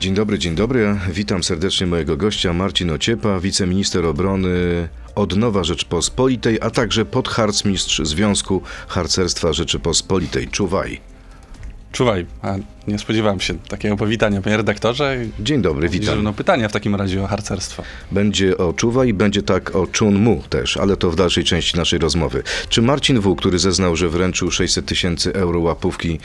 Dzień dobry, dzień dobry. Witam serdecznie mojego gościa Marcin Ociepa, wiceminister obrony Odnowa Rzeczpospolitej, a także podharcmistrz Związku Harcerstwa Rzeczypospolitej. Czuwaj. Czuwaj, a nie spodziewałem się takiego powitania, panie redaktorze. Dzień dobry, witam. będą pytania w takim razie o harcerstwo. Będzie o Czuwaj, będzie tak o Chun Mu też, ale to w dalszej części naszej rozmowy. Czy Marcin W., który zeznał, że wręczył 600 tysięcy euro łapówki e,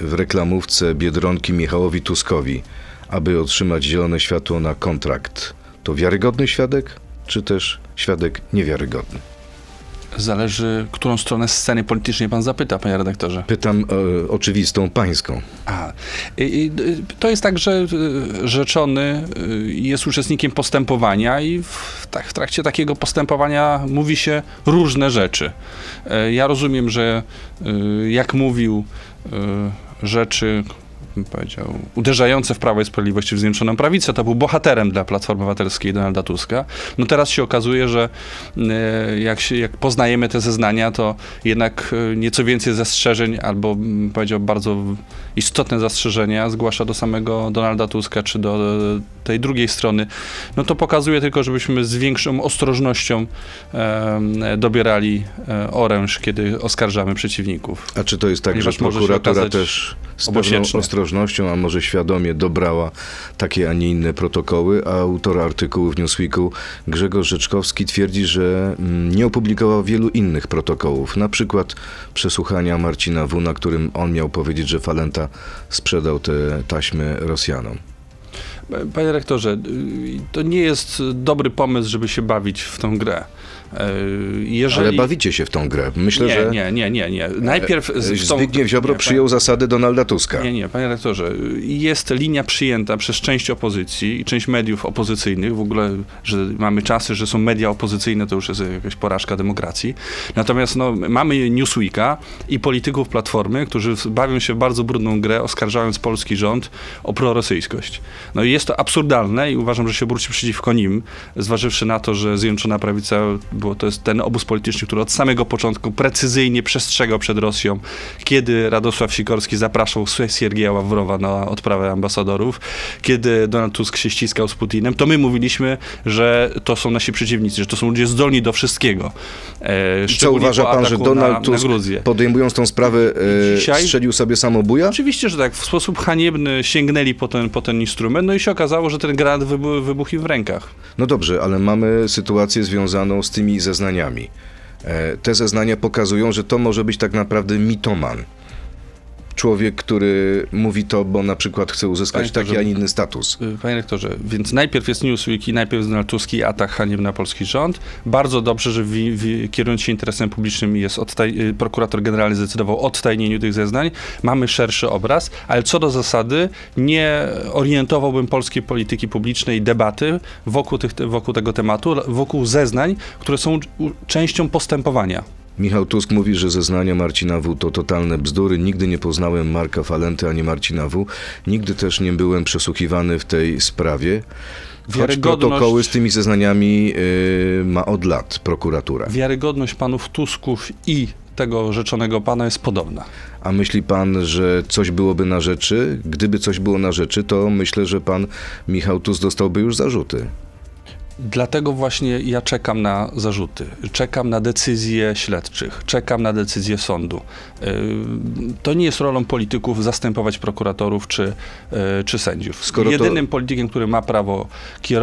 w reklamówce Biedronki Michałowi Tuskowi, aby otrzymać zielone światło na kontrakt, to wiarygodny świadek, czy też świadek niewiarygodny? Zależy, którą stronę sceny politycznej pan zapyta, panie redaktorze. Pytam e, oczywistą pańską. A, i, i, to jest tak, że y, rzeczony y, jest uczestnikiem postępowania i w, tak, w trakcie takiego postępowania mówi się różne rzeczy. E, Ja rozumiem, że y, jak mówił y, rzeczy bym powiedział, uderzające w Prawo i Sprawiedliwość w Zjednoczoną Prawicę, to był bohaterem dla Platformy Obywatelskiej Donalda Tuska. No teraz się okazuje, że e, jak, się, jak poznajemy te zeznania, to jednak e, nieco więcej zastrzeżeń albo bym powiedział bardzo istotne zastrzeżenia zgłasza do samego Donalda Tuska czy do e, tej drugiej strony. No to pokazuje tylko, żebyśmy z większą ostrożnością e, dobierali oręż, kiedy oskarżamy przeciwników. A czy to jest tak, Ponieważ że prokuratura też z pewną obosieczne. Ostrożnością, a może świadomie dobrała takie, a nie inne protokoły, a autor artykułu w Newsweeku Grzegorz Rzeczkowski twierdzi, że mm, nie opublikował wielu innych protokołów, na przykład przesłuchania Marcina W., na którym on miał powiedzieć, że Falenta sprzedał te taśmy Rosjanom. Panie rektorze, y, to nie jest dobry pomysł, żeby się bawić w tą grę. E, Jeżeli... Ale bawicie się w tą grę. Myślę, nie, że nie, nie, nie, nie. Najpierw e, z- Zbigniew Ziobro nie, przyjął zasady Donalda Tuska. Nie, nie, panie rektorze, jest linia przyjęta przez część opozycji i część mediów opozycyjnych, w ogóle, że mamy czasy, że są media opozycyjne, to już jest jakaś porażka demokracji. Natomiast no, mamy Newsweeka i polityków Platformy, którzy bawią się w bardzo brudną grę, oskarżając polski rząd o prorosyjskość. No i jest to absurdalne i uważam, że się obróci przeciwko nim, zważywszy na to, że Zjednoczona Prawica, bo to jest ten obóz polityczny, który od samego początku precyzyjnie przestrzegał przed Rosją, kiedy Radosław Sikorski zapraszał Siergieja Ławrowa na odprawę ambasadorów, kiedy Donald Tusk się ściskał z Putinem, to my mówiliśmy, że to są nasi przeciwnicy, że to są ludzie zdolni do wszystkiego. E, Co uważa pan, że Donald na, Tusk, na podejmując tą sprawę, e, Dzisiaj- strzelił sobie samobuja? Oczywiście, że tak. W sposób haniebny sięgnęli po ten, po ten instrument, no i się okazało, że ten granat wybu- wybuchł im w rękach. No dobrze, ale mamy sytuację związaną z tymi zeznaniami. E, Te zeznania pokazują, że to może być tak naprawdę mitoman. Człowiek, który mówi to, bo na przykład chce uzyskać Panie taki, a nie inny status. Y, Panie rektorze, więc najpierw jest Newsweek i najpierw Donald Tusk i atak haniebny na polski rząd. Bardzo dobrze, że wi, wi, kierując się interesem publicznym jest y, prokurator generalny zdecydował o odtajnieniu tych zeznań. Mamy szerszy obraz, ale co do zasady nie orientowałbym polskiej polityki publicznej i debaty wokół, tych, wokół tego tematu, wokół zeznań, które są częścią postępowania. Michał Tusk mówi, że zeznania Marcina W. to totalne bzdury. Nigdy nie poznałem Marka Falenty ani Marcina W. Nigdy też nie byłem przesłuchiwany w tej sprawie. Choć protokoły z tymi zeznaniami y, ma od lat prokuratura. Wiarygodność panów Tusków i tego rzeczonego pana jest podobna. A myśli pan, że coś byłoby na rzeczy? Gdyby coś było na rzeczy, to myślę, że pan Michał Tusk dostałby już zarzuty. Dlatego właśnie ja czekam na zarzuty, czekam na decyzje śledczych, czekam na decyzję sądu. Yy, To nie jest rolą polityków zastępować prokuratorów czy, yy, czy sędziów. Skoro to- Jedynym politykiem, który ma prawo yy,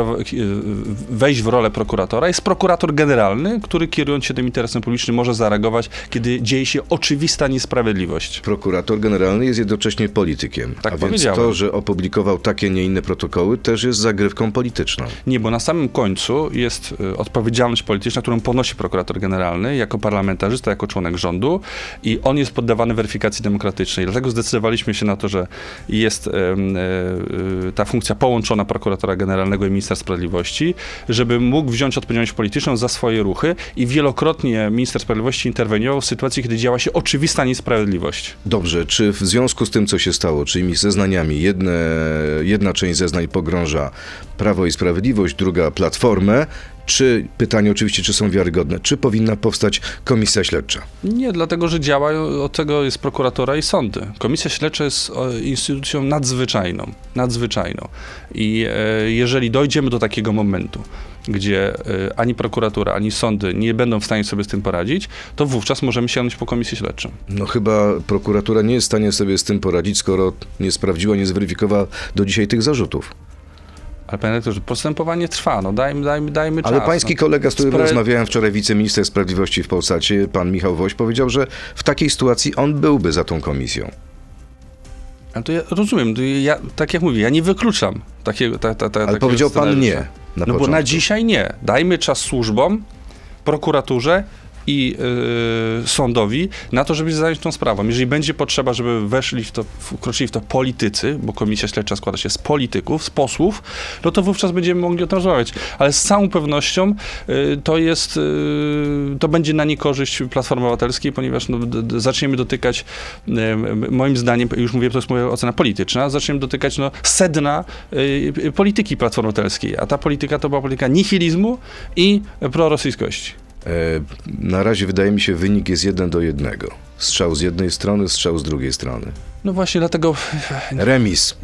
wejść w rolę prokuratora jest prokurator generalny, który kierując się tym interesem publicznym może zareagować, kiedy dzieje się oczywista niesprawiedliwość. Prokurator generalny jest jednocześnie politykiem. Tak a więc to, że opublikował takie, nie inne protokoły, też jest zagrywką polityczną. Nie, bo na samym końcu jest y, odpowiedzialność polityczna, którą ponosi prokurator generalny jako parlamentarzysta, jako członek rządu i on jest poddawany weryfikacji demokratycznej. Dlatego zdecydowaliśmy się na to, że jest e, e, ta funkcja połączona prokuratora generalnego i ministra sprawiedliwości, żeby mógł wziąć odpowiedzialność polityczną za swoje ruchy i wielokrotnie minister sprawiedliwości interweniował w sytuacji, kiedy działa się oczywista niesprawiedliwość. Dobrze, czy w związku z tym, co się stało, czyli zeznaniami, jedne, jedna część zeznań pogrąża Prawo i Sprawiedliwość, druga Platformę, czy, pytanie oczywiście, czy są wiarygodne, czy powinna powstać komisja śledcza? Nie, dlatego, że działa, od tego jest prokuratora i sądy. Komisja śledcza jest e, instytucją nadzwyczajną, nadzwyczajną. I e, jeżeli dojdziemy do takiego momentu, gdzie e, ani prokuratura, ani sądy nie będą w stanie sobie z tym poradzić, to wówczas możemy sięgnąć po komisję śledczą. No chyba prokuratura nie jest w stanie sobie z tym poradzić, skoro nie sprawdziła, nie zweryfikowała do dzisiaj tych zarzutów. Ale panie rektorze, postępowanie trwa, no dajmy, dajmy, dajmy czas. Ale pański no. kolega, z którym Spra- rozmawiałem wczoraj, wiceminister sprawiedliwości w Polsacie, pan Michał Woś, powiedział, że w takiej sytuacji on byłby za tą komisją. Ale to ja rozumiem, to ja, tak jak mówię, ja nie wykluczam takiego ta, ta, ta, Ale powiedział pan nie. Na no bo początku. na dzisiaj nie. Dajmy czas służbom, prokuraturze i yy, sądowi na to, żeby zająć tą sprawą. Jeżeli będzie potrzeba, żeby weszli w to, wkroczyli w to politycy, bo komisja śledcza składa się z polityków, z posłów, no to wówczas będziemy mogli o tym rozmawiać. Ale z całą pewnością yy, to jest, yy, to będzie na niekorzyść Platformy Obywatelskiej, ponieważ no, zaczniemy dotykać, yy, moim zdaniem, już mówię, to jest moja ocena polityczna, zaczniemy dotykać no, sedna yy, polityki Platformy Obywatelskiej, a ta polityka to była polityka nihilizmu i prorosyjskości. E, na razie wydaje mi się, wynik jest jeden do jednego. Strzał z jednej strony, strzał z drugiej strony. No właśnie dlatego Remis.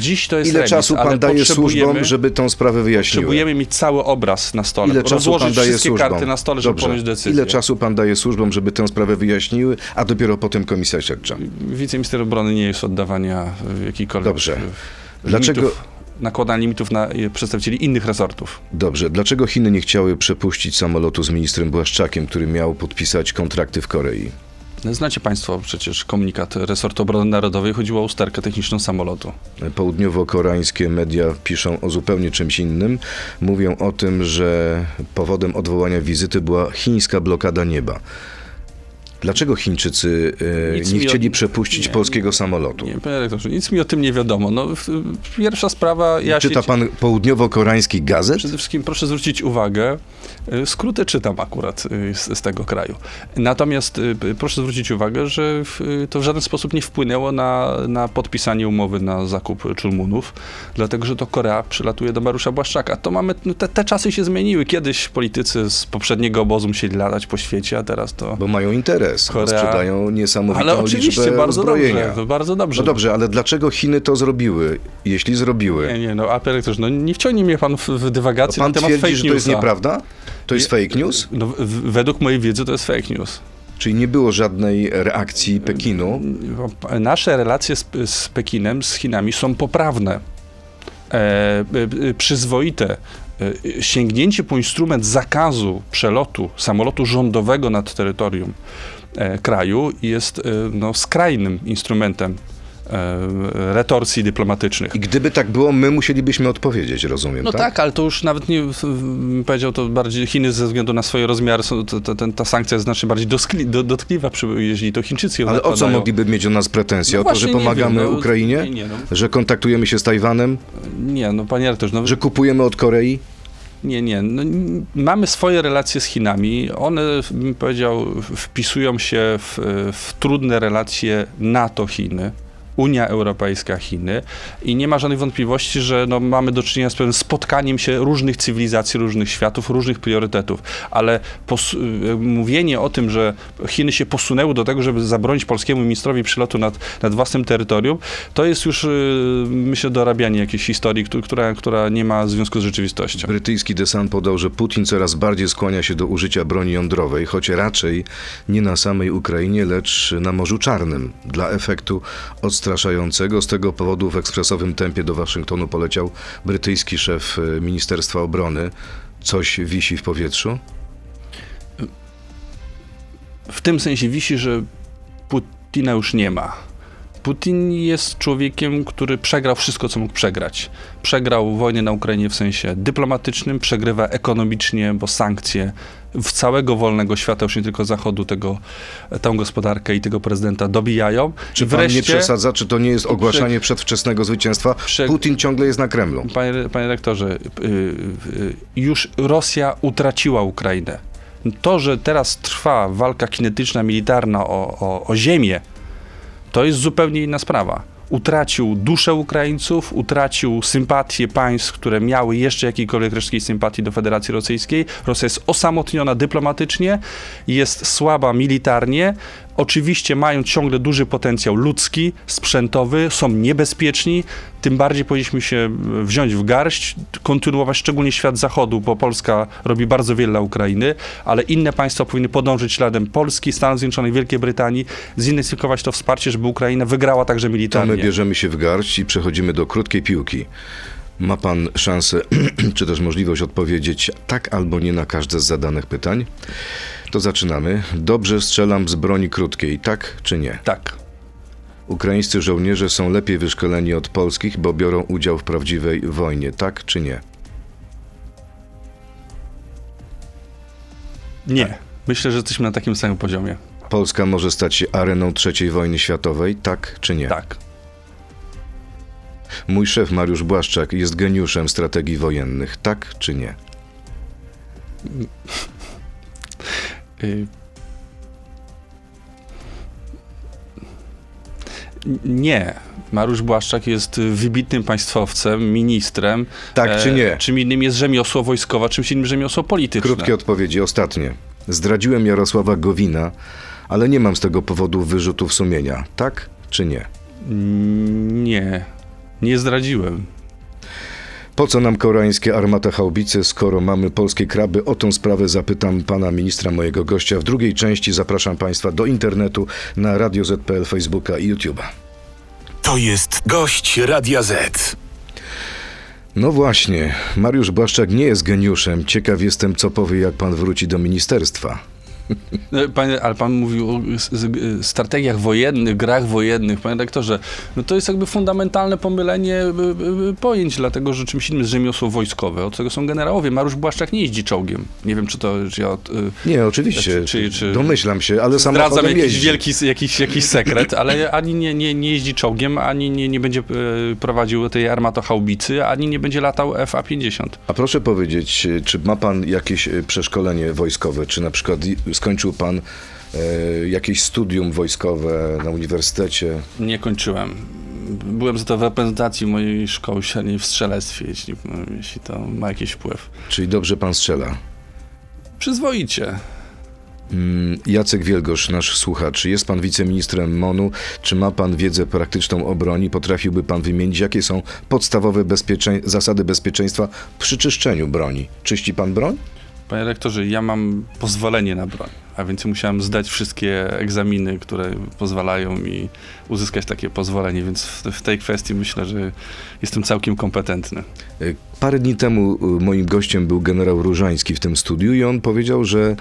dziś to jest Ile remis, czasu pan daje służbom, żeby tą sprawę wyjaśniły? Potrzebujemy mieć cały obraz na stole, Ile czasu pan daje wszystkie służbom? karty na stole, żeby podjąć decyzję. Ile czasu pan daje służbom, żeby tę sprawę wyjaśniły, a dopiero potem komisja śledcza? Wiceminister obrony nie jest oddawania jakichkolwiek Dobrze. Dlaczego- nakładania limitów na y, przedstawicieli innych resortów. Dobrze, dlaczego Chiny nie chciały przepuścić samolotu z ministrem Błaszczakiem, który miał podpisać kontrakty w Korei? Znacie Państwo przecież komunikat resortu obrony narodowej, chodziło o usterkę techniczną samolotu. Południowo-koreańskie media piszą o zupełnie czymś innym. Mówią o tym, że powodem odwołania wizyty była chińska blokada nieba. Dlaczego Chińczycy e, nie mi o- chcieli przepuścić nie, polskiego samolotu? Nie, panie rektorze, nic mi o tym nie wiadomo. No, pierwsza sprawa, ja Czyta się... pan południowo-koreański gazet? Przede wszystkim proszę zwrócić uwagę, y, skróty czytam akurat y, z, z tego kraju. Natomiast p- proszę zwrócić uwagę, że w, to w żaden sposób nie wpłynęło na, na podpisanie umowy na zakup czulmunów, dlatego że to Korea przylatuje do Mariusza Błaszczaka. To mamy, no te, te czasy się zmieniły. Kiedyś politycy z poprzedniego obozu musieli latać po świecie, a teraz to... Bo mają interes, bo Korea- sprzedają niesamowitą Ale oczywiście, liczbę bardzo uzbrojenia. dobrze, bardzo dobrze. No dobrze, ale dlaczego Chiny to zrobiły? Jeśli zrobiły, Nie, nie, no a panie rektorze, no nie wciągnie mnie pan w, w dywagację pan na temat fake twierdzi, że to jest newsa. nieprawda? To jest fake news? No, według mojej wiedzy to jest fake news. Czyli nie było żadnej reakcji Pekinu? Nasze relacje z, z Pekinem, z Chinami są poprawne, e, e, e, przyzwoite. E, sięgnięcie po instrument zakazu przelotu samolotu rządowego nad terytorium e, kraju jest e, no, skrajnym instrumentem e, retorsji dyplomatycznych. I gdyby tak było, my musielibyśmy odpowiedzieć, rozumiem, No tak? ale to już nawet nie, powiedział to bardziej Chiny ze względu na swoje rozmiary, są, to, ten- ta sankcja jest znacznie bardziej doskli, do, dotkliwa, przy, jeśli to Chińczycy ją Ale o co nakładają. mogliby mieć o nas pretensje? No o to, że pomagamy wiem, no, Ukrainie? Nie, nie, no, Że kontaktujemy się z Tajwanem? nie, no panie rektorze, no, Że kupujemy od Korei? Nie, nie. No, mamy swoje relacje z Chinami. One, bym powiedział, wpisują się w, w trudne relacje NATO-Chiny. Unia Europejska, Chiny i nie ma żadnych wątpliwości, że no, mamy do czynienia z pewnym spotkaniem się różnych cywilizacji, różnych światów, różnych priorytetów, ale y, mówienie o tym, że Chiny się posunęły do tego, żeby zabronić polskiemu ministrowi przylotu nad, nad własnym terytorium, to jest już, y, myślę, dorabianie jakiejś historii, któ- która, która nie ma związku z rzeczywistością. Brytyjski desant podał, że Putin coraz bardziej skłania się do użycia broni jądrowej, choć raczej nie na samej Ukrainie, lecz na Morzu Czarnym. Dla efektu odstraszającego z tego powodu w ekspresowym tempie do Waszyngtonu poleciał brytyjski szef e, Ministerstwa Obrony. Coś wisi w powietrzu? w tym sensie wisi, że Putina już nie ma. Putin jest człowiekiem, który przegrał wszystko, co mógł przegrać. Przegrał wojnę na Ukrainie w sensie dyplomatycznym, przegrywa ekonomicznie, bo sankcje w całego wolnego świata, już nie tylko Zachodu, tego, tę gospodarkę i tego prezydenta dobijają. Czy pan nie wreszcie, przesadza? Czy to nie jest ogłaszanie przedwczesnego zwycięstwa? Prze- Putin ciągle jest na Kremlu. Panie, panie rektorze, y, y, już Rosja utraciła Ukrainę. To, że teraz trwa walka kinetyczna, militarna o, o, o ziemię, to jest zupełnie inna sprawa. utracił duszę Ukraińców, utracił sympatię państw, które miały jeszcze jakiejkolwiek resztki sympatii do Federacji Rosyjskiej. Rosja jest osamotniona dyplomatycznie, jest słaba militarnie. Oczywiście mają ciągle duży potencjał ludzki, sprzętowy, są niebezpieczni. Tym bardziej powinniśmy się wziąć w garść, kontynuować szczególnie świat zachodu, bo Polska robi bardzo wiele dla Ukrainy, ale inne państwa powinny podążyć śladem Polski, Stanów Zjednoczonych, Wielkiej Brytanii, zintensyfikować to wsparcie, żeby Ukraina wygrała także To my militarnie. bierzemy się w garść i przechodzimy do krótkiej piłki. Ma pan szansę, czy też możliwość odpowiedzieć tak albo nie na każde z zadanych pytań? To zaczynamy. Dobrze strzelam z broni krótkiej, tak czy nie? Tak. Ukraińscy żołnierze są lepiej wyszkoleni od polskich, bo biorą udział w prawdziwej wojnie, tak czy nie? Nie. Myślę, że jesteśmy na takim samym poziomie. Polska może stać się areną III wojny światowej, tak czy nie? Tak. Mój szef Mariusz Błaszczak jest geniuszem strategii wojennych, tak czy nie? Y... Nie. Mariusz Błaszczak jest wybitnym państwowcem, ministrem. Tak czy nie? Czym innym jest rzemiosło wojskowe, czymś innym rzemiosło polityczne. Krótkie odpowiedzi, ostatnie. Zdradziłem Jarosława Gowina, ale nie mam z tego powodu wyrzutów sumienia, tak czy nie? Mm, Nie. Nie zdradziłem. Po co nam koreańskie armata haubice, skoro mamy polskie kraby? O tą sprawę zapytam pana ministra, mojego gościa. W drugiej części zapraszam państwa do internetu na Radio ZPL, Facebooka i YouTube'a. To jest gość Radia Z. No właśnie, Mariusz Błaszczak nie jest geniuszem. Ciekaw jestem, co powie, jak pan wróci do ministerstwa. No, Panie, ale pan mówił o strategiach wojennych, grach wojennych, panie rektorze. No to jest jakby fundamentalne pomylenie y, y, y, pojęć, dlatego że czymś innym jest rzemiosło wojskowe. Od tego są generałowie. Mariusz Błaszczak nie jeździ czołgiem. Nie wiem, czy to... Czy ja, Nie, oczywiście, Czy- czy- domyślam się, ale Zdradzam samochodem jakiś jeździ. wielki, jakiś, jakiś sekret, ale ani nie, nie, nie jeździ czołgiem, ani nie, nie będzie e, prowadził tej armatochaubicy, ani nie będzie latał FA-50. A proszę powiedzieć, czy ma pan jakieś e, przeszkolenie wojskowe, czy na przykład skończył pan e, jakieś studium wojskowe na uniwersytecie? Nie kończyłem. Byłem za to w reprezentacji mojej szkoły średniej w strzelectwie, jeśli, jeśli to ma jakiś wpływ. Czyli dobrze pan strzela? Przyzwoicie. Mm, Jacek Wielgosz, nasz słuchacz. Jest pan wiceministrem MONU. Czy ma pan wiedzę praktyczną o broni? Potrafiłby pan wymienić, jakie są podstawowe zasady bezpieczeństwa przy czyszczeniu broni? Czyści pan broń? Panie rektorze, ja mam pozwolenie na broń, a więc musiałem zdać wszystkie egzaminy, które pozwalają mi uzyskać takie pozwolenie, więc w, w tej kwestii myślę, że jestem całkiem kompetentny. E, Parę dni temu e, moim gościem był generał Różański w tym studiu i on powiedział, że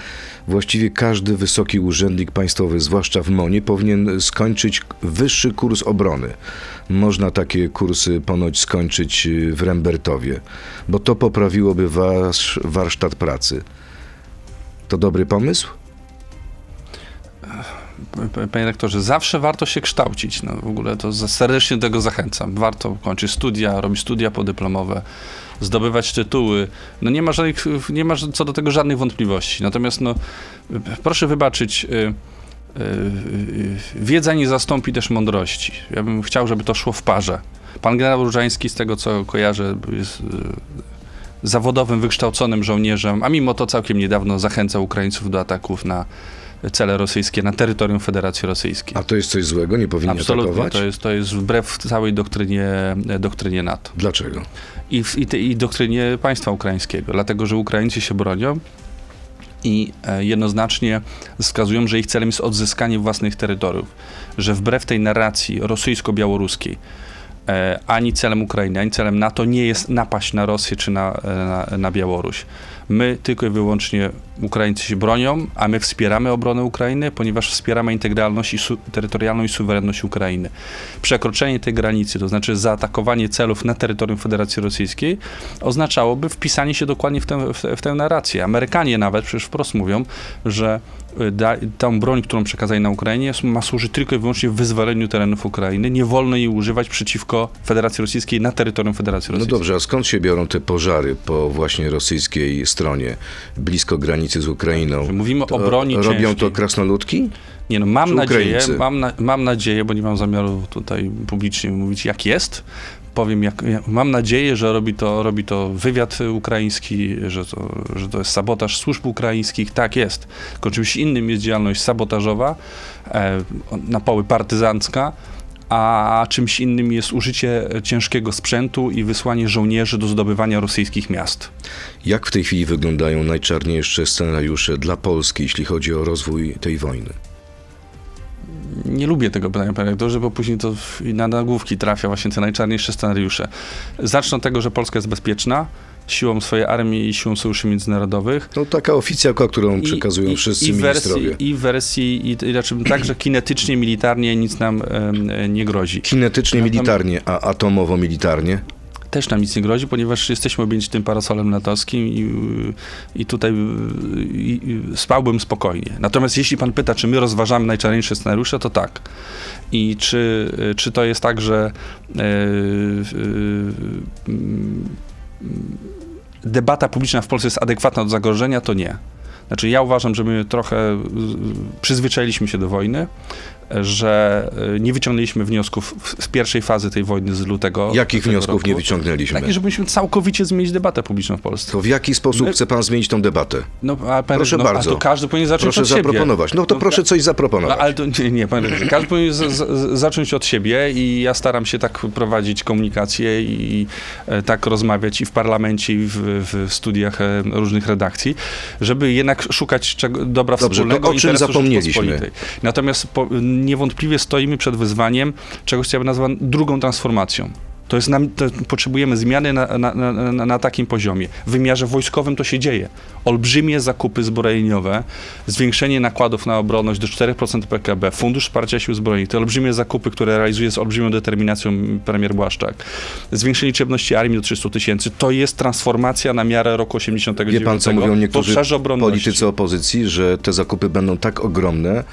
właściwie każdy wysoki urzędnik państwowy, zwłaszcza w MONie, powinien skończyć wyższy kurs obrony. Można takie kursy ponoć skończyć e, w Rembertowie, bo to poprawiłoby wasz warsztat pracy. To dobry pomysł? Panie rektorze, zawsze warto się kształcić. No, w ogóle to serdecznie tego zachęcam. Warto kończyć studia, robić studia podyplomowe, zdobywać tytuły. No nie ma, żadnych, nie ma co do tego żadnych wątpliwości. Natomiast no, proszę wybaczyć, y, y, y, wiedza nie zastąpi też mądrości. Ja bym chciał, żeby to szło w parze. Pan generał Różański, z tego co kojarzę, jest zawodowym, wykształconym żołnierzem, a mimo to całkiem niedawno zachęcał Ukraińców do ataków na cele rosyjskie na terytorium Federacji Rosyjskiej. A to jest coś złego? Nie powinni Absolutnie, atakować? to jest, to jest wbrew całej doktrynie, doktrynie NATO Dlaczego? i, w- i, te- i doktrynie państwa ukraińskiego, dlatego że Ukraińcy się bronią i e, jednoznacznie wskazują, że ich celem jest odzyskanie własnych terytoriów, że wbrew tej narracji rosyjsko-białoruskiej e, ani celem Ukrainy, ani celem NATO nie jest napaść na Rosję czy na, e, na, na Białoruś. My tylko i wyłącznie Ukraińcy się bronią, a my wspieramy obronę Ukrainy, ponieważ wspieramy integralność i su- terytorialną i suwerenność Ukrainy. Przekroczenie tej granicy, to znaczy zaatakowanie celów na terytorium Federacji Rosyjskiej, oznaczałoby wpisanie się dokładnie w tę, w, w tę narrację. Amerykanie nawet przecież wprost mówią, że da, tą broń, którą przekazali na Ukrainie, ma służyć tylko i wyłącznie wyzwoleniu terenów Ukrainy. Nie wolno jej używać przeciwko Federacji Rosyjskiej na terytorium Federacji No Rosyjskiej. dobrze, a skąd się biorą te pożary po właśnie rosyjskiej stronie, blisko granicy z Ukrainą? Mówimy o To broni Robią ciężkiej. to krasnoludki? Nie no, mam nadzieję, mam, na, mam nadzieję, bo nie mam zamiaru tutaj publicznie mówić jak jest. Powiem, jak, mam nadzieję, że robi to, robi to wywiad ukraiński, że to, że to jest sabotaż służb ukraińskich. Tak jest. Tylko czymś innym jest działalność sabotażowa, e, na poły partyzancka, a czymś innym jest użycie ciężkiego sprzętu i wysłanie żołnierzy do zdobywania rosyjskich miast. Jak w tej chwili wyglądają najczarniejsze scenariusze dla Polski, jeśli chodzi o rozwój tej wojny? Nie lubię tego pytania, panie rektorze, bo później to na nagłówki trafia właśnie te najczarniejsze scenariusze. Zacznę od tego, że Polska jest bezpieczna siłą swojej armii i siłą sojuszy międzynarodowych. No taka oficjalka, którą przekazują wszyscy i w ministrowie. wersji, I w wersji, i, i znaczy także kinetycznie, militarnie nic nam nie grozi. Kinetycznie, militarnie, a atomowo-militarnie? Też nam nic nie grozi, ponieważ jesteśmy objęci tym parasolem natowskim i, i tutaj i, i spałbym spokojnie. Natomiast jeśli pan pyta, czy my rozważamy najczarniejsze scenariusze, to tak. I czy, czy to jest tak, że e, mm, debata publiczna w Polsce jest adekwatna do zagrożenia, to nie. Znaczy ja uważam, że my trochę y, przyzwyczailiśmy się do wojny, że y, nie wyciągnęliśmy wniosków z pierwszej fazy tej wojny z lutego. Jakich wniosków roku. nie wyciągnęliśmy? Takie, żebyśmy całkowicie zmienić debatę publiczną w Polsce. To w jaki sposób My- chce pan zmienić tą debatę? No, pan, Proszę no, bardzo. To każdy powinien zacząć Proszę od siebie. zaproponować. No to No, proszę coś No, zaproponować. ale to nie, nie redaktorze, każdy powinien z, z, zacząć od siebie i ja staram się tak prowadzić komunikację i e, tak rozmawiać i w parlamencie, i w, w studiach e, różnych redakcji, żeby jednak szukać czego, dobra Dobrze, to wspólnego o czym zapomnieliśmy? Natomiast po, niewątpliwie stoimy przed wyzwaniem czegoś, co ja bym nazwał drugą transformacją. To jest nam, to potrzebujemy zmiany na, na, na, na, takim poziomie. W wymiarze wojskowym to się dzieje. Olbrzymie zakupy zbrojeniowe, zwiększenie nakładów na obronność do 4% PKB, Fundusz Wsparcia Sił Zbrojnych, te olbrzymie zakupy, które realizuje z olbrzymią determinacją premier Błaszczak, zwiększenie liczebności armii do 300 tysięcy, to jest transformacja na miarę roku 89 Wie pan, co mówią niektórzy politycy opozycji, że te zakupy będą tak ogromne,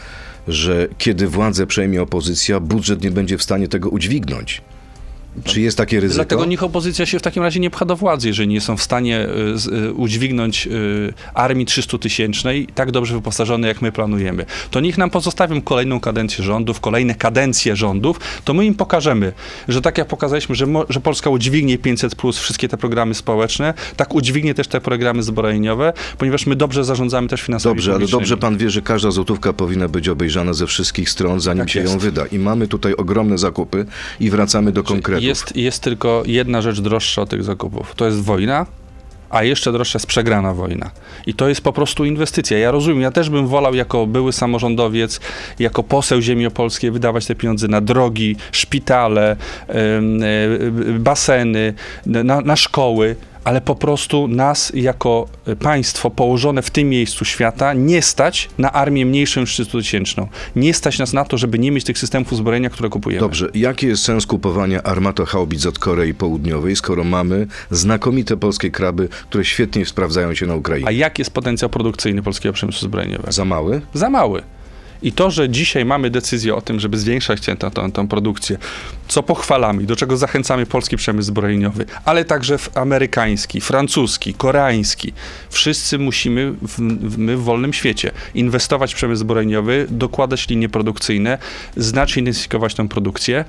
że kiedy władzę przejmie opozycja, budżet nie będzie w stanie tego udźwignąć. Czy jest takie ryzyko? Dlatego niech opozycja się w takim razie nie pcha do władzy, jeżeli nie są w stanie y, y, udźwignąć y, armii 300-tysięcznej, tak dobrze wyposażonej, jak my planujemy. To niech nam pozostawią kolejną kadencję rządów, kolejne kadencje rządów, to my im pokażemy, że tak jak pokazaliśmy, że, że Polska udźwignie 500+, plus wszystkie te programy społeczne, tak udźwignie też te programy zbrojeniowe, ponieważ my dobrze zarządzamy też finansami Dobrze, ale dobrze pan wie, że każda złotówka powinna być obejrzana ze wszystkich stron, zanim Tak się ją jest. wyda. I mamy tutaj ogromne zakupy i wracamy do konkretów. Jest, jest tylko jedna rzecz droższa od tych zakupów. To jest wojna, a jeszcze droższa jest przegrana wojna. I to jest po prostu inwestycja. Ja rozumiem, ja też bym wolał jako były samorządowiec, jako poseł ziemi opolskiej wydawać te pieniądze na drogi, szpitale, e, baseny, na, na szkoły, ale po prostu nas jako państwo położone w tym miejscu świata nie stać na armię mniejszą niż 300 tysięczną. Nie stać nas na to, żeby nie mieć tych systemów uzbrojenia, które kupujemy. Dobrze, jaki jest sens kupowania armatochaubic od Korei Południowej, skoro mamy znakomite polskie kraby, które świetnie sprawdzają się na Ukrainie? A jaki jest potencjał produkcyjny polskiego przemysłu zbrojeniowego? Za mały? Za mały. I to, że dzisiaj mamy decyzję o tym, żeby zwiększać tę, tę, tę produkcję, co pochwalamy, do czego zachęcamy polski przemysł zbrojeniowy, ale także amerykański, francuski, koreański. Wszyscy musimy, w, my w wolnym świecie, inwestować w przemysł zbrojeniowy, dokładać linie produkcyjne, znacznie intensyfikować tę produkcję,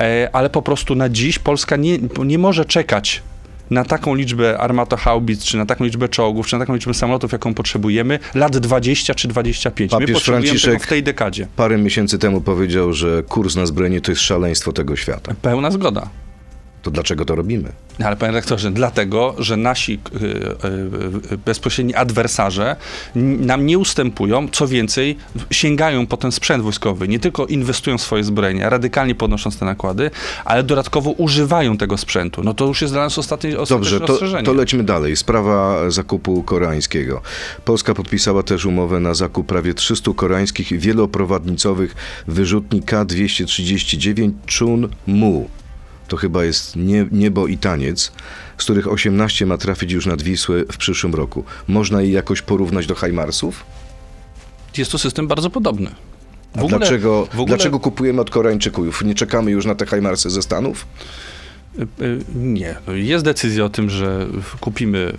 e, ale po prostu na dziś Polska nie, nie może czekać na taką liczbę armatochaubic, czy na taką liczbę czołgów, czy na taką liczbę samolotów, jaką potrzebujemy, lat 20 czy 25. My Papież potrzebujemy Franciszek- tego w tej dekadzie. Parę miesięcy temu powiedział, że kurs na zbrojenie to jest szaleństwo tego świata. Pełna zgoda. To dlaczego to robimy? No, Ale panie rektorze, dlatego, że nasi y, y, y, bezpośredni adwersarze nam nie ustępują, co więcej, sięgają po ten sprzęt wojskowy. Nie tylko inwestują w swoje zbrojenia, radykalnie podnosząc te nakłady, ale dodatkowo używają tego sprzętu. No to już jest dla nas ostatnie, Dobrze, to, to lećmy dalej. Sprawa zakupu koreańskiego. Polska podpisała też umowę na zakup prawie 300 koreańskich wieloprowadnicowych wyrzutni K-239 Chun-Mu. To chyba jest nie, niebo i taniec, z których 18 ma trafić już nad Wisłę w przyszłym roku. Można je jakoś porównać do Hajmarsów? Jest to system bardzo podobny. A dlaczego, w ogóle- dlaczego kupujemy od Koreańczyków? Nie czekamy już na te Hajmarsy ze Stanów? Y, y, Nie. Jest decyzja o tym, że kupimy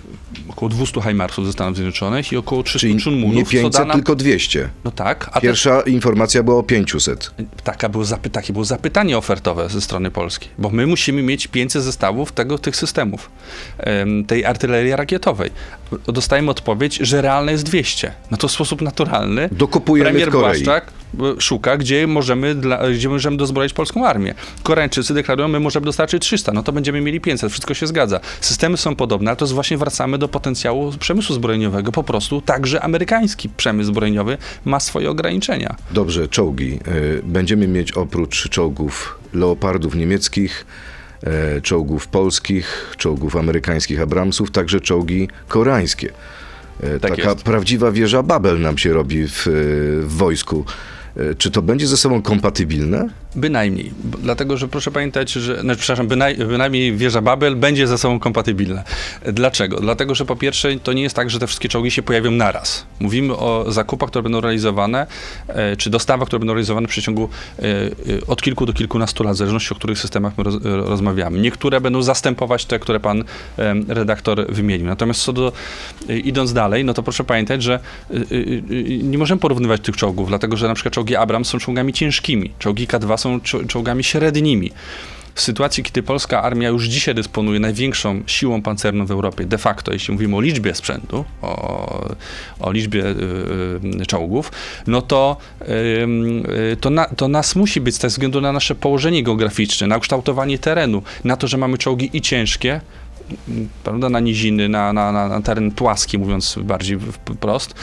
około 200 Heimarsów ze Stanów Zjednoczonych i około 300 Czyli nie co 500, da nam... tylko 200. No tak, a te, Pierwsza informacja była o 500. taka było zapy, takie było zapytanie ofertowe ze strony polskiej, bo my musimy mieć 500 zestawów tego, tych systemów, em, tej artylerii rakietowej. Dostajemy odpowiedź, że realne jest 200. No to w sposób naturalny Dokupujemy premier w Korei. Błaszczak e, szuka, gdzie możemy, dla, gdzie możemy dozbroić polską armię. Koreańczycy deklarują, my możemy dostarczyć 300, no to będziemy mieli 500, wszystko się zgadza. Systemy są podobne, ale to właśnie wracamy do potencjału przemysłu zbrojeniowego. Po prostu także amerykański przemysł zbrojeniowy ma swoje ograniczenia. Dobrze, czołgi. Y, Będziemy mieć oprócz czołgów leopardów niemieckich, e, czołgów polskich, czołgów amerykańskich Abramsów, także czołgi koreańskie. E, Tak Taka jest. prawdziwa wieża Babel nam się robi w, e, w wojsku. E, Czy to będzie ze sobą kompatybilne? Bynajmniej, dlatego że proszę pamiętać, że, znaczy, przepraszam, bynaj, bynajmniej wieża Babel będzie ze sobą kompatybilna. Dlaczego? Dlatego, że po pierwsze to nie jest tak, że te wszystkie czołgi się pojawią naraz. Mówimy o zakupach, które będą realizowane, e, czy dostawach, które będą realizowane w przeciągu e, e, od kilku do kilkunastu lat, w zależności o których systemach my roz, rozmawiamy. Niektóre będą zastępować te, które pan redaktor wymienił. Natomiast co do, idąc dalej, no to proszę pamiętać, że nie możemy porównywać tych czołgów, dlatego że na przykład czołgi Abrams są czołgami ciężkimi, czołgi K2 są czo- czołgami średnimi. W sytuacji, kiedy polska armia już dzisiaj dysponuje największą siłą pancerną w Europie, de facto, jeśli mówimy o liczbie sprzętu, o, o liczbie y, y, czołgów, no to, y, to, na, to nas musi być ze względu na nasze położenie geograficzne, na kształtowanie terenu, na to, że mamy czołgi i ciężkie, prawda, na niziny, na, na, na, teren płaski, mówiąc bardziej wprost,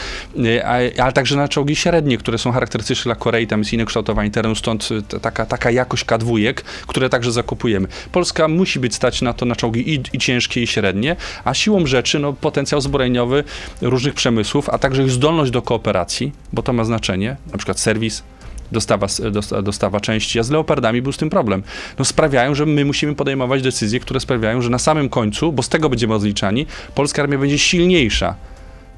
a- ale także na czołgi średnie, które są charakterystyczne dla Korei, tam jest inne kształtowanie terenu, stąd ta- taka, taka jakość K2, które także zakupujemy. Polska musi być stać na to na czołgi i, i ciężkie, i średnie, a siłą rzeczy no, potencjał zbrojeniowy różnych przemysłów, a także ich zdolność do kooperacji, bo to ma znaczenie, na przykład serwis, dostawa, dosta- dostawa części, a z Leopardami był z tym problem. No sprawiają, że my musimy podejmować decyzje, które sprawiają, że na samym końcu, bo z tego będziemy odliczani, polska armia będzie silniejsza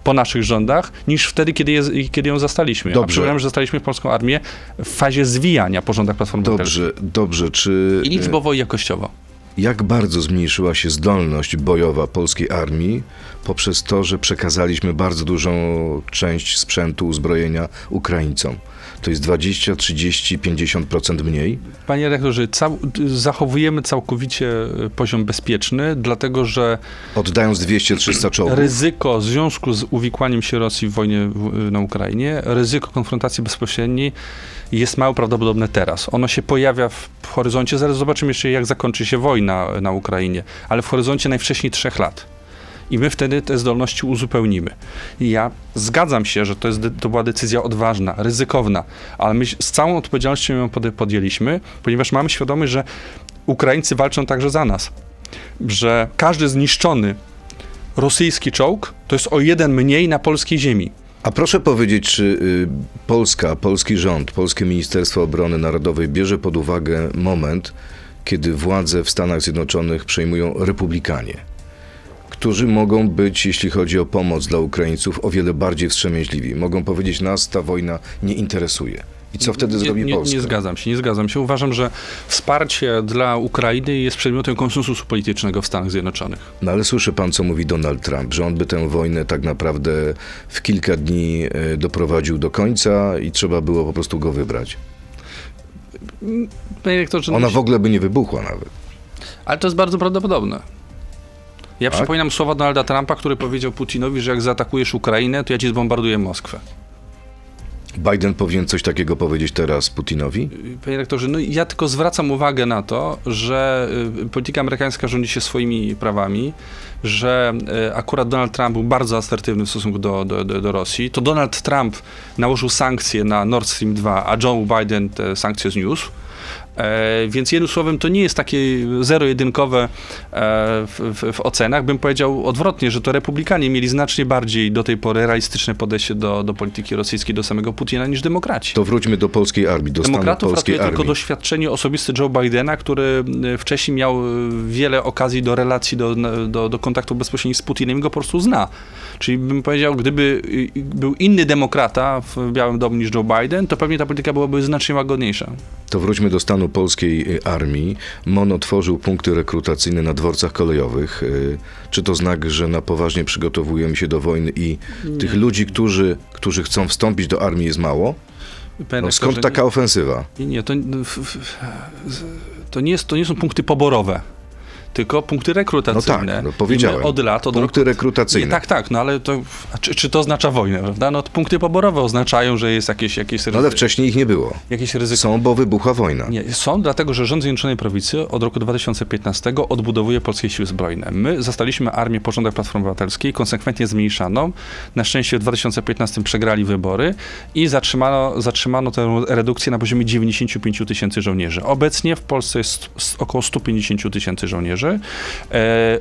po naszych rządach, niż wtedy, kiedy, je, kiedy ją zastaliśmy. A Dobrze. przypominam, że zastaliśmy polską armię w fazie zwijania po rządach Platformy Obywatelskiej. Dobrze, dobrze. Czy I liczbowo, i jakościowo. jak bardzo zmniejszyła się zdolność bojowa polskiej armii poprzez to, że przekazaliśmy bardzo dużą część sprzętu, uzbrojenia Ukraińcom? To jest 20, 30, 50% mniej? Panie rektorze, cał, zachowujemy całkowicie e, poziom bezpieczny, dlatego że Oddając 200-300 czołgów? ryzyko w związku z uwikłaniem się Rosji w wojnie w- na Ukrainie, ryzyko konfrontacji bezpośredniej jest mało prawdopodobne teraz. Ono się pojawia w w horyzoncie, zaraz zobaczymy jeszcze jak zakończy się wojna na Ukrainie, ale w horyzoncie najwcześniej trzech lat. I my wtedy te zdolności uzupełnimy. I ja zgadzam się, że to, jest, to była decyzja odważna, ryzykowna, ale my z całą odpowiedzialnością ją pod- podjęliśmy, ponieważ mamy świadomość, że Ukraińcy walczą także za nas. Że każdy zniszczony rosyjski czołg to jest o jeden mniej na polskiej ziemi. A proszę powiedzieć, czy y, Polska, polski rząd, polskie Ministerstwo Obrony Narodowej bierze pod uwagę moment, kiedy władze w Stanach Zjednoczonych przejmują republikanie, którzy mogą być, jeśli chodzi o pomoc dla Ukraińców, o wiele bardziej wstrzemięźliwi. Mogą powiedzieć, nas ta wojna nie interesuje. I co wtedy nie, zrobi nie, Polska? nie zgadzam się, nie zgadzam się. Uważam, że wsparcie dla Ukrainy jest przedmiotem konsensusu politycznego w Stanach Zjednoczonych. No ale słyszy pan, co mówi Donald Trump, że on by tę wojnę tak naprawdę w kilka dni e, doprowadził do końca i trzeba było po prostu go wybrać. Panie rektorze, no Ona w ogóle by nie wybuchła nawet. Ale to jest bardzo prawdopodobne. Ja Tak? przypominam słowa Donalda Trumpa, który powiedział Putinowi, że jak zaatakujesz Ukrainę, to ja ci zbombarduję Moskwę. Biden powinien coś takiego powiedzieć teraz Putinowi? Panie rektorze, no ja tylko zwracam uwagę na to, że y, polityka amerykańska rządzi się swoimi prawami, że y, akurat Donald Trump był bardzo asertywny w stosunku do, do, do, do Rosji. To Donald Trump nałożył sankcje na Nord Stream 2, a Joe Biden te sankcje zniósł. E, więc jednym słowem to nie jest takie zero-jedynkowe e, w, w, w ocenach. Bym powiedział odwrotnie, że to republikanie mieli znacznie bardziej do tej pory realistyczne podejście do, do polityki rosyjskiej, do samego Putina niż demokraci. To wróćmy do polskiej armii, do stanu Demokratów polskiej ratuje tylko armii. doświadczenie osobiste Joe Bidena, który y, wcześniej miał wiele okazji do relacji, do, do, do kontaktów bezpośrednich z Putinem i go po prostu zna. Czyli bym powiedział, gdyby był inny demokrata w Białym Domu niż Joe Biden, to pewnie ta polityka byłaby znacznie łagodniejsza. To wróćmy do stanu polskiej y, armii MONO tworzył punkty rekrutacyjne na dworcach kolejowych. Y, Czy to znak, że na poważnie przygotowujemy się do wojny i tych ludzi, którzy, którzy chcą wstąpić do armii jest mało? No, skąd taka ofensywa? Nie, nie to, to, nie jest, to nie są punkty poborowe, tylko punkty No rekrutacyjne. tak, no powiedziałem. od lat, od Punkty roku, rekrutacyjne. Nie, tak, tak, no ale to, czy, czy to oznacza wojnę, prawda? No punkty poborowe oznaczają, że jest jakieś, jakieś, No, ale wcześniej ich nie było. jakieś ryzyko. Są, bo wybuchła wojna. Nie, są dlatego, że rząd Zjednoczonej Prawicy od roku 2015 odbudowuje polskie siły zbrojne. My zastaliśmy armię po rządach Platformy Obywatelskiej, konsekwentnie zmniejszaną. Na szczęście w 2015 przegrali wybory i zatrzymano, zatrzymano tę redukcję na poziomie 95 tysięcy żołnierzy. Obecnie w Polsce jest około 150 tysięcy żołnierzy e,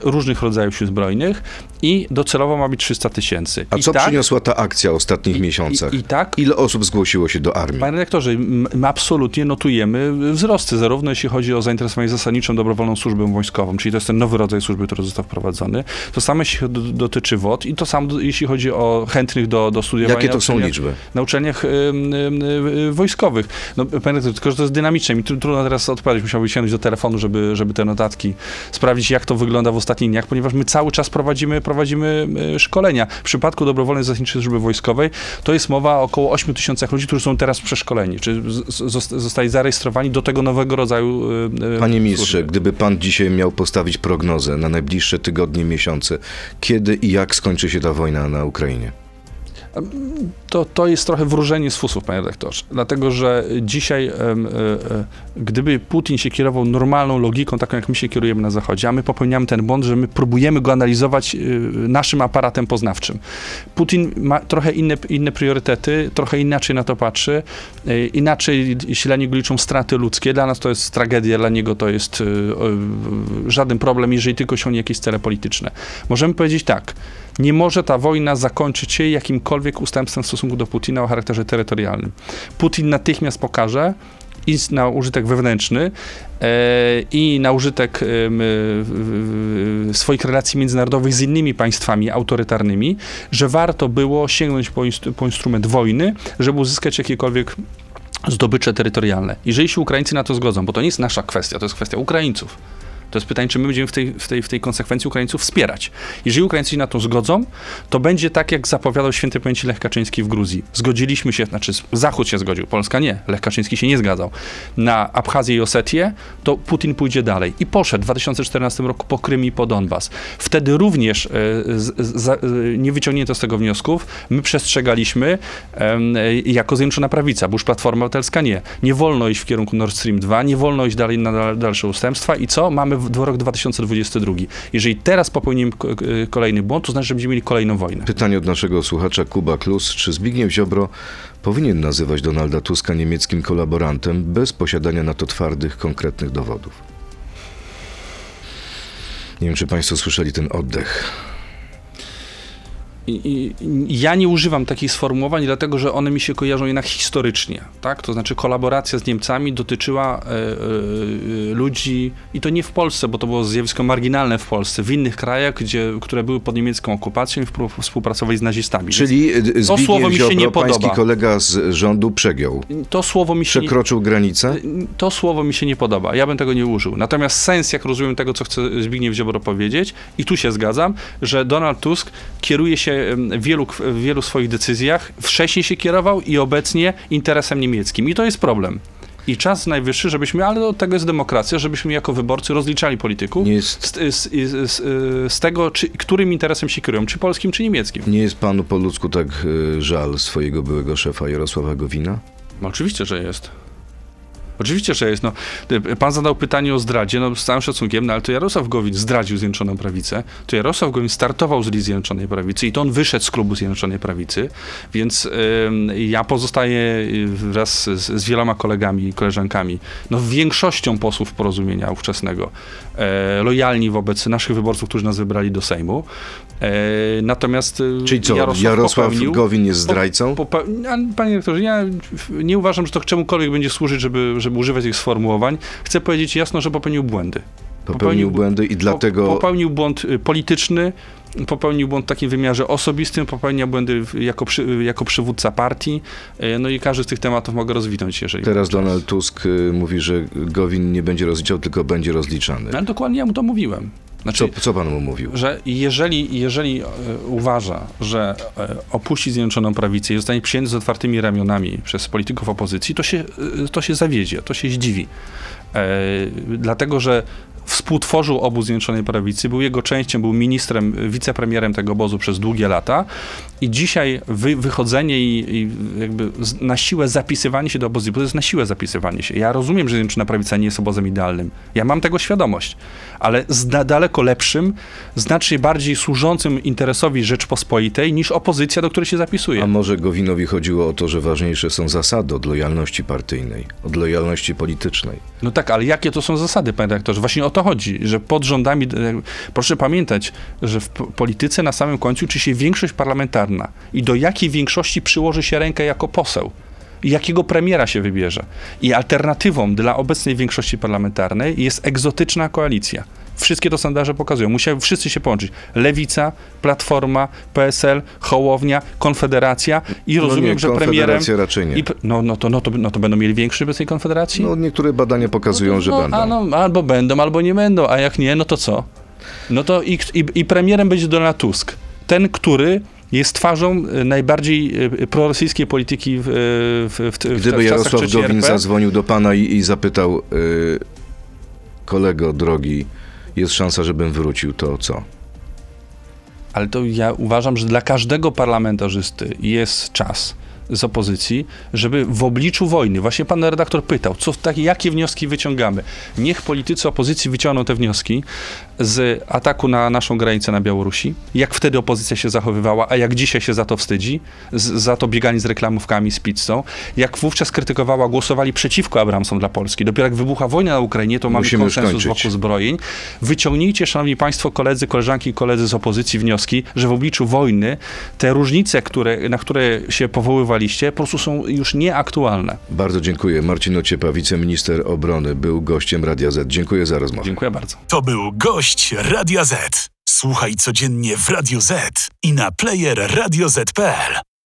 różnych rodzajów sił zbrojnych i docelowo ma być 300 tysięcy. A I co tak- przyniosła ta akcja w ostatnich i- miesiącach? I, I tak Ile osób zgłosiło się do armii? Panie dyrektorze, m- my absolutnie notujemy wzrosty, zarówno jeśli chodzi o zainteresowanie zasadniczą dobrowolną służbą wojskową, czyli to jest ten nowy rodzaj służby, który został wprowadzony. To samo jeśli do- dotyczy WOD i to samo jeśli chodzi o chętnych do, do studiowania. Jakie to są liczby? Na uczelniach ym, ym, y, wojskowych. No, panie dyrektorze, tylko, że to jest dynamiczne. Mi tru- trudno teraz odpowiedzieć. Musiałbym sięgnąć do telefonu, żeby, żeby te notatki sprawdzić, jak to wygląda w ostatnich dniach, ponieważ my cały czas prowadzimy, prowadzimy y, szkolenia. W przypadku dobrowolnej zasadniczej służby wojskowej to jest mowa o około 8 tysiącach ludzi, którzy są teraz przeszkoleni, czy zostali zarejestrowani do tego nowego rodzaju y, y, Panie ministrze, służby. gdyby pan dzisiaj miał postawić prognozę na najbliższe tygodnie, miesiące, kiedy i jak skończy się ta wojna na Ukrainie? To, to jest trochę wróżenie z fusów, panie redaktorze. Dlatego, że dzisiaj, e, e, gdyby Putin się kierował normalną logiką, taką jak my się kierujemy na Zachodzie, a my popełniamy ten błąd, że my próbujemy go analizować e, naszym aparatem poznawczym. Putin ma trochę inne, inne priorytety, trochę inaczej na to patrzy, inaczej się dla niego liczą straty ludzkie. Dla nas to jest tragedia, dla niego to jest żaden problem, jeżeli tylko osiągnie jakieś cele polityczne. Możemy powiedzieć tak, nie może ta wojna zakończyć się jakimkolwiek ustępstwem w stosunku do Putina o charakterze terytorialnym. Putin natychmiast pokaże i na użytek wewnętrzny e, i na użytek w- w- swoich relacji międzynarodowych z innymi państwami autorytarnymi, że warto było sięgnąć po, po instrument wojny, żeby uzyskać jakiekolwiek zdobycze terytorialne. Jeżeli się Ukraińcy na to zgodzą, bo to nie jest nasza kwestia, to jest kwestia Ukraińców. To jest pytanie, czy my będziemy w tej, w, tej, w tej konsekwencji Ukraińców wspierać. Jeżeli Ukraińcy się na to zgodzą, to będzie tak, jak zapowiadał święty pamięci Lech Kaczyński w Gruzji. Zgodziliśmy się, znaczy Zachód się zgodził, Polska nie, Lech Kaczyński się nie zgadzał, na Abchazję i Osetię, to Putin pójdzie dalej. I poszedł w 2014 roku po Krym i po Donbas. Wtedy również e, z, z, e, nie wyciągnięto z tego wniosków. My przestrzegaliśmy e, jako Zjednoczona Prawica, bo już Platforma Obywatelska nie. Nie wolno iść w kierunku Nord Stream 2, nie wolno iść dalej na dal- dalsze ustępstwa i co? Mamy rok 2022. Jeżeli teraz popełnimy ko- kolejny błąd, to znaczy, że będziemy mieli kolejną wojnę. Pytanie od naszego słuchacza Kuba Klus. Czy Zbigniew Ziobro powinien nazywać Donalda Tuska niemieckim kolaborantem bez posiadania na to twardych, konkretnych dowodów? Nie wiem, czy Państwo słyszeli ten oddech. I, i, ja nie używam takich sformułowań, dlatego że one mi się kojarzą jednak historycznie. Tak? To znaczy, kolaboracja z Niemcami dotyczyła e, e, ludzi, i to nie w Polsce, bo to było zjawisko marginalne w Polsce, w innych krajach, gdzie, które były pod niemiecką okupacją i współpracowali z nazistami. Czyli y, słowo Zbigniew mi się nie Ziobro, pański podoba. kolega z rządu, przegiął. To słowo mi się nie, Przekroczył granicę? to słowo mi się nie podoba. Ja bym tego nie użył. Natomiast sens, jak rozumiem tego, co chce Zbigniew Ziobro powiedzieć, i tu się zgadzam, że Donald Tusk kieruje się wielu, w wielu swoich decyzjach, wcześniej się kierował i obecnie interesem niemieckim. I to jest problem. I czas najwyższy, żebyśmy, ale od tego jest demokracja, żebyśmy jako wyborcy rozliczali polityków Nie jest, z, z, z, z tego, czy, którym interesem się kierują, czy polskim, czy niemieckim. nie jest panu po ludzku tak y, żal swojego byłego szefa Jarosława Gowina? No, oczywiście, że jest. Oczywiście, że jest. No, y, pan zadał pytanie o zdradzie, no z całym szacunkiem, no ale to Jarosław Gowin zdradził Zjednoczoną Prawicę, to Jarosław Gowin startował z list Zjednoczonej Prawicy i to on wyszedł z klubu Zjednoczonej Prawicy, więc ym, ja pozostaję y, wraz z, z wieloma kolegami i koleżankami, no większością posłów porozumienia ówczesnego, e, lojalni wobec naszych wyborców, którzy nas wybrali do Sejmu. E, natomiast y, Czyli co, Jarosław, Jarosław, popełnił, Gowin jest zdrajcą? Pope- a, Panie rektorze, ja nie uważam, że to czemukolwiek będzie służyć, żeby, żeby używać tych sformułowań. Chcę powiedzieć jasno, że popełnił błędy. Popełnił błędy i dlatego- Po, popełnił błąd y, polityczny, popełnił błąd w takim wymiarze osobistym, popełnia błędy jako, przy, jako przywódca partii, y, no i każdy z tych tematów mogę rozwinąć, jeżeli... Teraz Donald Tusk y, mówi, że Gowin nie będzie rozliczał, tylko będzie rozliczany. No, ale dokładnie ja mu to mówiłem. Znaczy, Co, co pan mu mówił? że jeżeli, jeżeli e, uważa, że e, opuści Zjednoczoną Prawicę i zostanie przyjęty z otwartymi ramionami przez polityków opozycji, to się, e, to się zawiedzie, to się zdziwi. Dlatego, że współtworzył obóz Zjednoczonej Prawicy, był jego częścią, był ministrem, wicepremierem tego obozu przez długie lata i dzisiaj wy, wychodzenie i, i jakby na siłę zapisywanie się do obozu, bo to jest na siłę zapisywanie się. Ja rozumiem, że Zjednoczona Prawica nie jest obozem idealnym. Ja mam tego świadomość, ale z da, daleko lepszym, znacznie bardziej służącym interesowi Rzeczpospolitej niż opozycja, do której się zapisuje. A może Gowinowi chodziło o to, że ważniejsze są zasady od lojalności partyjnej, od lojalności politycznej? No tak, ale jakie to są zasady, panie redaktorze? Właśnie o to chodzi, że pod rządami, e, proszę pamiętać, że w polityce na samym końcu liczy się większość parlamentarna i do jakiej większości przyłoży się rękę jako poseł. I jakiego premiera się wybierze. I alternatywą dla obecnej większości parlamentarnej jest egzotyczna koalicja. Wszystkie to sondaże pokazują. Musiały wszyscy się połączyć. Lewica, Platforma, PSL, Hołownia, Konfederacja i rozumiem, nie, że premierem... Raczej nie. I, no, no, to, no, to, no to będą mieli większy bez tej Konfederacji? No, niektóre badania pokazują, no, że no, będą. A no, albo będą, albo nie będą, a jak nie, no to co? No to i, i, i premierem będzie Donald Tusk. Ten, który jest twarzą y, najbardziej y, prorosyjskiej polityki w, w, w, w, w Gdyby czasach Jarosław Gowin zadzwonił do pana i, i zapytał, y, kolego drogi, jest szansa, żebym wrócił, to co? Ale to ja uważam, że dla każdego parlamentarzysty jest czas z opozycji, żeby w obliczu wojny, właśnie pan redaktor pytał, co, tak, jakie wnioski wyciągamy. Niech politycy opozycji wyciągną te wnioski z ataku na naszą granicę na Białorusi, jak wtedy opozycja się zachowywała, a jak dzisiaj się za to wstydzi, z, za to bieganie z reklamówkami, z pizzą, jak wówczas krytykowała, głosowali przeciwko Abramsom dla Polski. Dopiero jak wybucha wojna na Ukrainie, to mamy Musimy konsensus wokół zbrojeń. Wyciągnijcie, szanowni państwo, koledzy, koleżanki i koledzy z opozycji wnioski, że w obliczu wojny te różnice, które, na które się powoływaliście, po prostu są już nieaktualne. Bardzo dziękuję. Marcin Ociepa, wiceminister obrony, był gościem Radia Z. Dziękuję za rozmowę. Dziękuję bardzo. To był gość Radia Z. Słuchaj codziennie w Radio Z i na player radioz.pl.